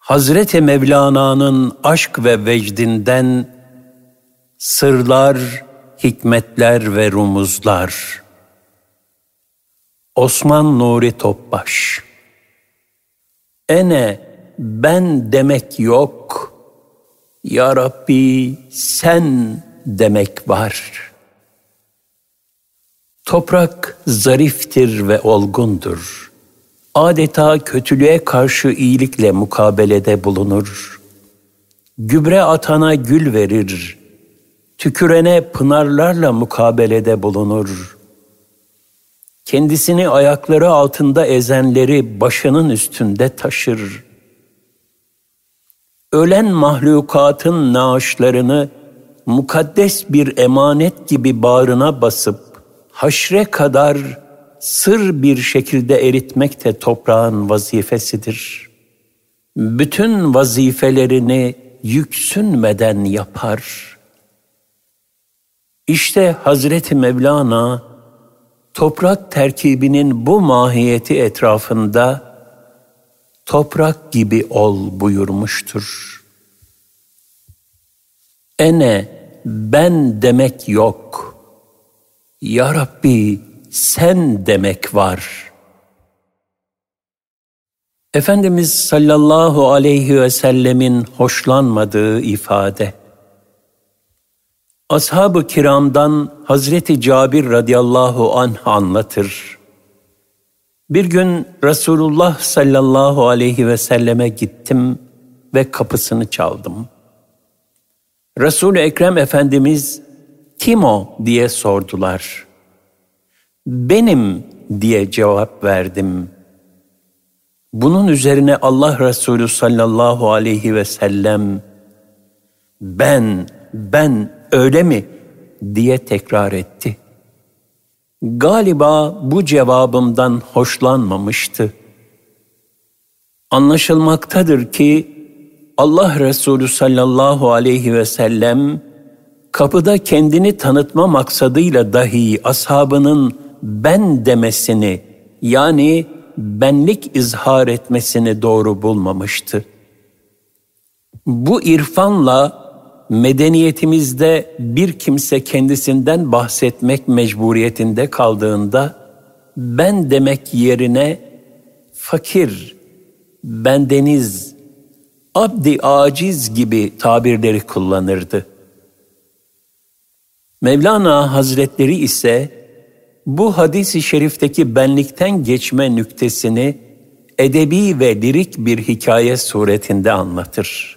Hazreti Mevlana'nın aşk ve vecdinden sırlar, hikmetler ve rumuzlar. Osman Nuri Topbaş Ene ben demek yok, Ya Rabbi sen demek var. Toprak zariftir ve olgundur. Adeta kötülüğe karşı iyilikle mukabelede bulunur. Gübre atana gül verir, tükürene pınarlarla mukabelede bulunur. Kendisini ayakları altında ezenleri başının üstünde taşır. Ölen mahlukatın naaşlarını mukaddes bir emanet gibi bağrına basıp haşre kadar sır bir şekilde eritmek de toprağın vazifesidir. Bütün vazifelerini yüksünmeden yapar. İşte Hazreti Mevlana toprak terkibinin bu mahiyeti etrafında toprak gibi ol buyurmuştur. Ene ben demek yok. Ya Rabbi sen demek var. Efendimiz sallallahu aleyhi ve sellemin hoşlanmadığı ifade. Ashab-ı kiramdan Hazreti Cabir radıyallahu anh anlatır. Bir gün Resulullah sallallahu aleyhi ve selleme gittim ve kapısını çaldım. Resul-i Ekrem Efendimiz kim o diye sordular. Benim diye cevap verdim. Bunun üzerine Allah Resulü sallallahu aleyhi ve sellem ben, ben öyle mi diye tekrar etti. Galiba bu cevabımdan hoşlanmamıştı. Anlaşılmaktadır ki Allah Resulü sallallahu aleyhi ve sellem kapıda kendini tanıtma maksadıyla dahi ashabının ben demesini yani benlik izhar etmesini doğru bulmamıştı. Bu irfanla medeniyetimizde bir kimse kendisinden bahsetmek mecburiyetinde kaldığında ben demek yerine fakir, bendeniz, abdi aciz gibi tabirleri kullanırdı. Mevlana Hazretleri ise bu hadisi şerifteki benlikten geçme nüktesini edebi ve lirik bir hikaye suretinde anlatır.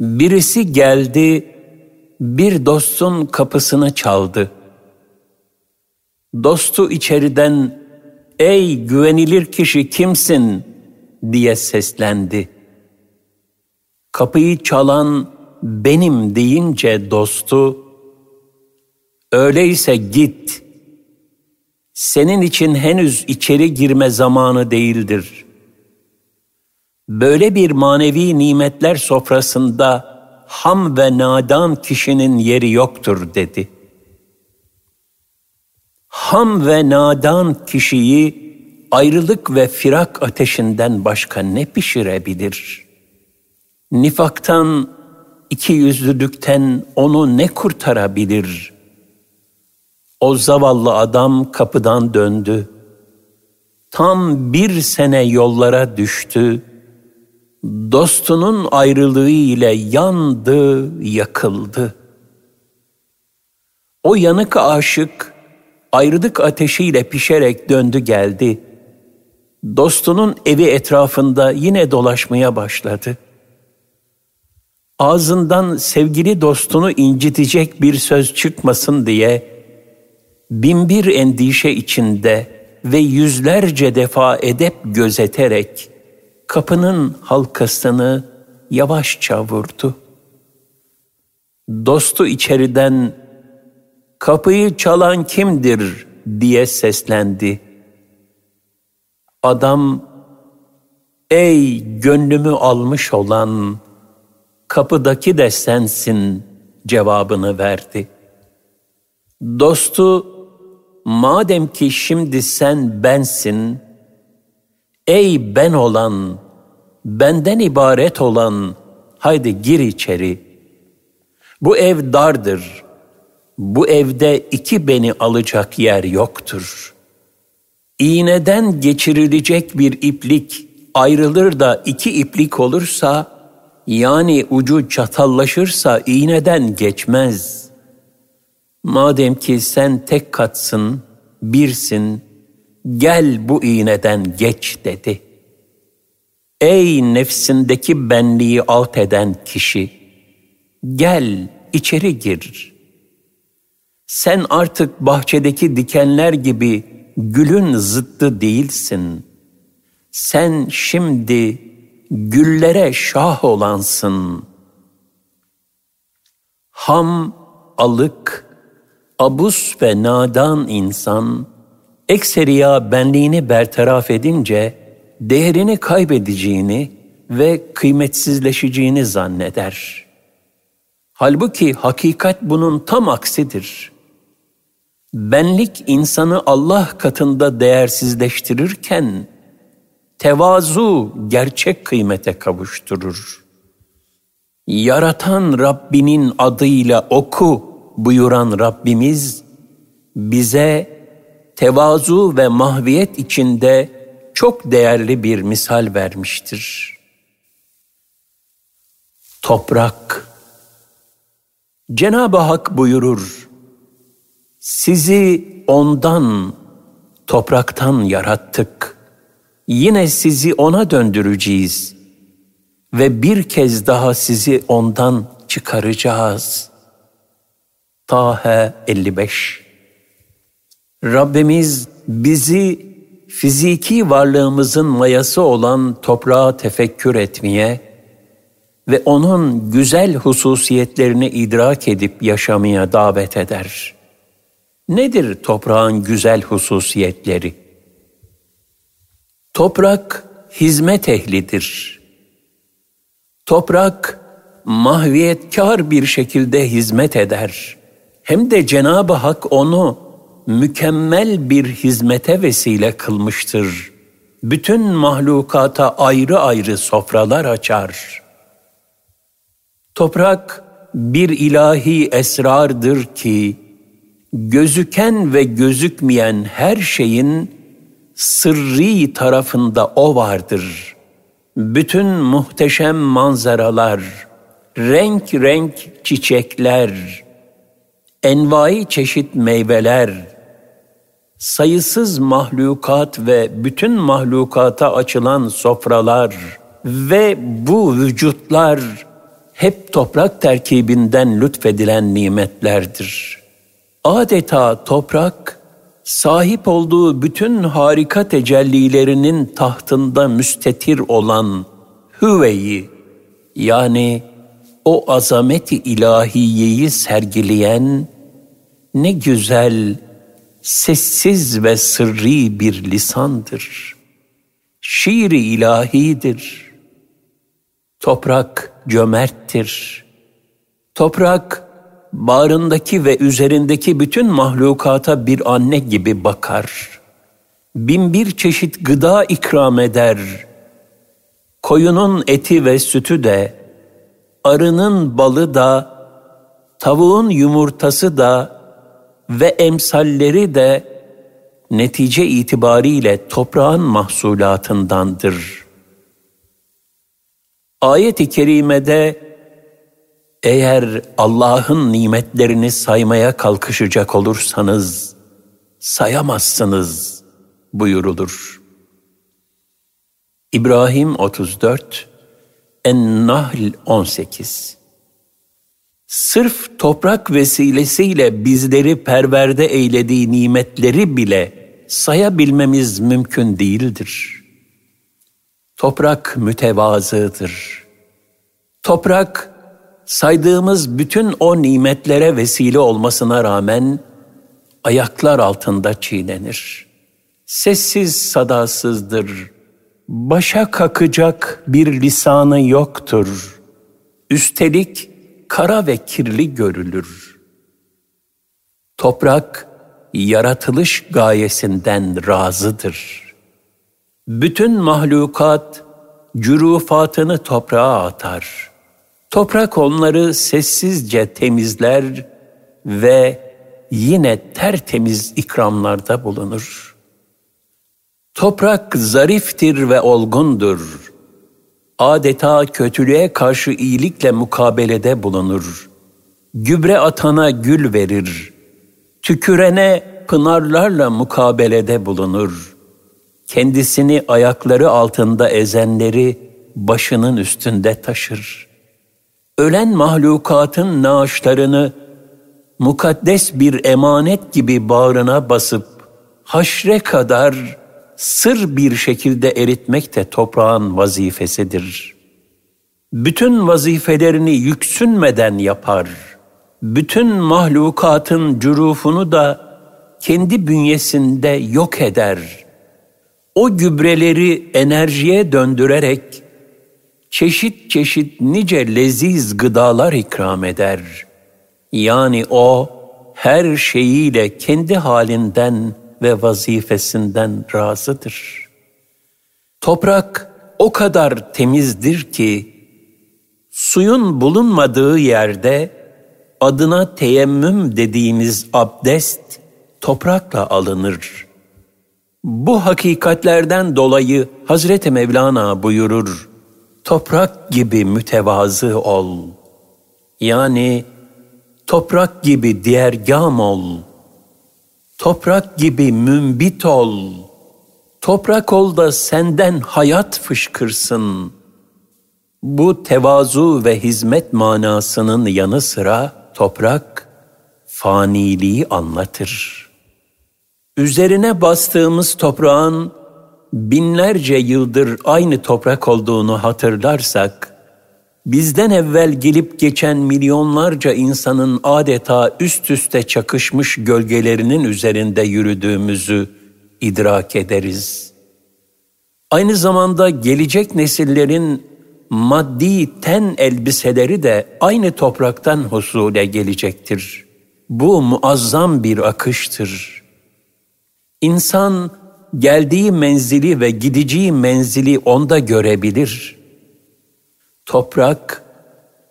Birisi geldi, bir dostun kapısını çaldı. Dostu içeriden, ''Ey güvenilir kişi kimsin?'' diye seslendi. Kapıyı çalan benim deyince dostu, öyleyse git. Senin için henüz içeri girme zamanı değildir. Böyle bir manevi nimetler sofrasında ham ve nadan kişinin yeri yoktur dedi. Ham ve nadan kişiyi ayrılık ve firak ateşinden başka ne pişirebilir?'' Nifaktan, iki yüzlülükten onu ne kurtarabilir? O zavallı adam kapıdan döndü. Tam bir sene yollara düştü. Dostunun ayrılığı ile yandı, yakıldı. O yanık aşık ayrılık ateşiyle pişerek döndü geldi. Dostunun evi etrafında yine dolaşmaya başladı.'' ağzından sevgili dostunu incitecek bir söz çıkmasın diye binbir endişe içinde ve yüzlerce defa edep gözeterek kapının halkasını yavaşça vurdu. Dostu içeriden kapıyı çalan kimdir diye seslendi. Adam ey gönlümü almış olan kapıdaki de sensin cevabını verdi. Dostu, madem ki şimdi sen bensin, ey ben olan, benden ibaret olan haydi gir içeri. Bu ev dardır. Bu evde iki beni alacak yer yoktur. İğneden geçirilecek bir iplik ayrılır da iki iplik olursa, yani ucu çatallaşırsa iğneden geçmez. Madem ki sen tek katsın, birsin, gel bu iğneden geç dedi. Ey nefsindeki benliği alt eden kişi, gel içeri gir. Sen artık bahçedeki dikenler gibi gülün zıttı değilsin. Sen şimdi güllere şah olansın. Ham, alık, abus ve nadan insan, ekseriya benliğini bertaraf edince değerini kaybedeceğini ve kıymetsizleşeceğini zanneder. Halbuki hakikat bunun tam aksidir. Benlik insanı Allah katında değersizleştirirken, tevazu gerçek kıymete kavuşturur. Yaratan Rabbinin adıyla oku buyuran Rabbimiz bize tevazu ve mahviyet içinde çok değerli bir misal vermiştir. Toprak Cenab-ı Hak buyurur, sizi ondan, topraktan yarattık. Yine sizi ona döndüreceğiz ve bir kez daha sizi ondan çıkaracağız. Tahe 55 Rabbimiz bizi fiziki varlığımızın mayası olan toprağa tefekkür etmeye ve onun güzel hususiyetlerini idrak edip yaşamaya davet eder. Nedir toprağın güzel hususiyetleri? Toprak hizmet ehlidir. Toprak mahviyetkar bir şekilde hizmet eder. Hem de Cenab-ı Hak onu mükemmel bir hizmete vesile kılmıştır. Bütün mahlukata ayrı ayrı sofralar açar. Toprak bir ilahi esrardır ki, gözüken ve gözükmeyen her şeyin sırrı tarafında o vardır. Bütün muhteşem manzaralar, renk renk çiçekler, envai çeşit meyveler, sayısız mahlukat ve bütün mahlukata açılan sofralar ve bu vücutlar hep toprak terkibinden lütfedilen nimetlerdir. Adeta toprak, sahip olduğu bütün harika tecellilerinin tahtında müstetir olan Hüve'yi, yani o azameti ilahiyeyi sergileyen ne güzel, sessiz ve sırrı bir lisandır. Şiiri ilahidir. Toprak cömerttir. Toprak bağrındaki ve üzerindeki bütün mahlukata bir anne gibi bakar. Bin bir çeşit gıda ikram eder. Koyunun eti ve sütü de, arının balı da, tavuğun yumurtası da ve emsalleri de netice itibariyle toprağın mahsulatındandır. Ayet-i kerimede eğer Allah'ın nimetlerini saymaya kalkışacak olursanız sayamazsınız buyurulur. İbrahim 34 En-Nahl 18 Sırf toprak vesilesiyle bizleri perverde eylediği nimetleri bile sayabilmemiz mümkün değildir. Toprak mütevazıdır. Toprak saydığımız bütün o nimetlere vesile olmasına rağmen ayaklar altında çiğnenir. Sessiz sadasızdır. Başa kakacak bir lisanı yoktur. Üstelik kara ve kirli görülür. Toprak yaratılış gayesinden razıdır. Bütün mahlukat cürufatını toprağa atar. Toprak onları sessizce temizler ve yine tertemiz ikramlarda bulunur. Toprak zariftir ve olgundur. Adeta kötülüğe karşı iyilikle mukabelede bulunur. Gübre atana gül verir. Tükürene pınarlarla mukabelede bulunur. Kendisini ayakları altında ezenleri başının üstünde taşır. Ölen mahlukatın naaşlarını mukaddes bir emanet gibi bağrına basıp haşre kadar sır bir şekilde eritmek de toprağın vazifesidir. Bütün vazifelerini yüksünmeden yapar. Bütün mahlukatın cürufunu da kendi bünyesinde yok eder. O gübreleri enerjiye döndürerek çeşit çeşit nice leziz gıdalar ikram eder.'' Yani o her şeyiyle kendi halinden ve vazifesinden razıdır. Toprak o kadar temizdir ki suyun bulunmadığı yerde adına teyemmüm dediğimiz abdest toprakla alınır. Bu hakikatlerden dolayı Hazreti Mevlana buyurur, toprak gibi mütevazı ol. Yani Toprak gibi diğergam ol. Toprak gibi mümbit ol. Toprak ol da senden hayat fışkırsın. Bu tevazu ve hizmet manasının yanı sıra toprak faniliği anlatır. Üzerine bastığımız toprağın binlerce yıldır aynı toprak olduğunu hatırlarsak, bizden evvel gelip geçen milyonlarca insanın adeta üst üste çakışmış gölgelerinin üzerinde yürüdüğümüzü idrak ederiz. Aynı zamanda gelecek nesillerin maddi ten elbiseleri de aynı topraktan husule gelecektir. Bu muazzam bir akıştır. İnsan geldiği menzili ve gideceği menzili onda görebilir.'' Toprak,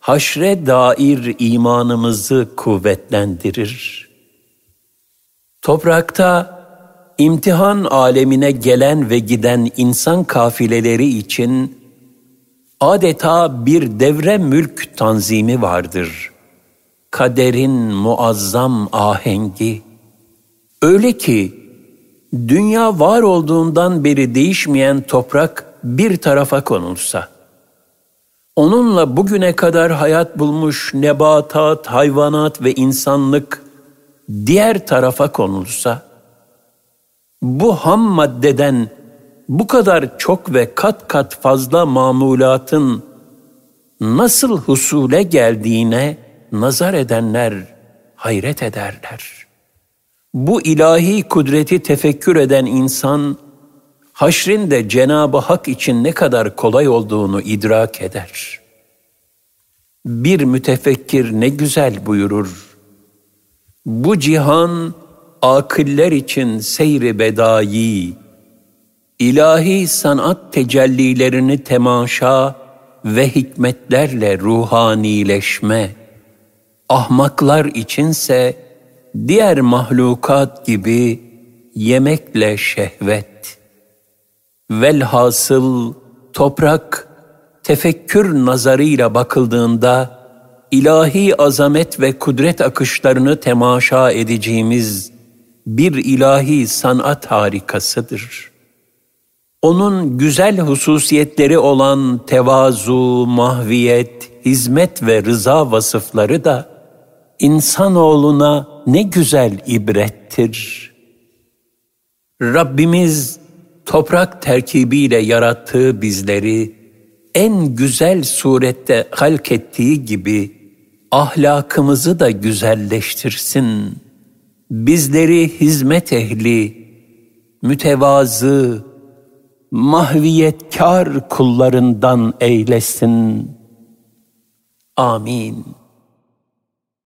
haşre dair imanımızı kuvvetlendirir. Toprakta imtihan alemine gelen ve giden insan kafileleri için adeta bir devre mülk tanzimi vardır. Kaderin muazzam ahengi. Öyle ki dünya var olduğundan beri değişmeyen toprak bir tarafa konulsa, Onunla bugüne kadar hayat bulmuş nebatat, hayvanat ve insanlık diğer tarafa konulsa, bu ham maddeden bu kadar çok ve kat kat fazla mamulatın nasıl husule geldiğine nazar edenler hayret ederler. Bu ilahi kudreti tefekkür eden insan, haşrin de Cenab-ı Hak için ne kadar kolay olduğunu idrak eder. Bir mütefekkir ne güzel buyurur. Bu cihan akıller için seyri bedai, ilahi sanat tecellilerini temaşa ve hikmetlerle ruhanileşme, ahmaklar içinse diğer mahlukat gibi yemekle şehvet. Velhasıl toprak tefekkür nazarıyla bakıldığında ilahi azamet ve kudret akışlarını temaşa edeceğimiz bir ilahi sanat harikasıdır. Onun güzel hususiyetleri olan tevazu, mahviyet, hizmet ve rıza vasıfları da insanoğluna ne güzel ibrettir. Rabbimiz toprak terkibiyle yarattığı bizleri en güzel surette halk ettiği gibi ahlakımızı da güzelleştirsin. Bizleri hizmet ehli, mütevazı, mahviyetkar kullarından eylesin. Amin.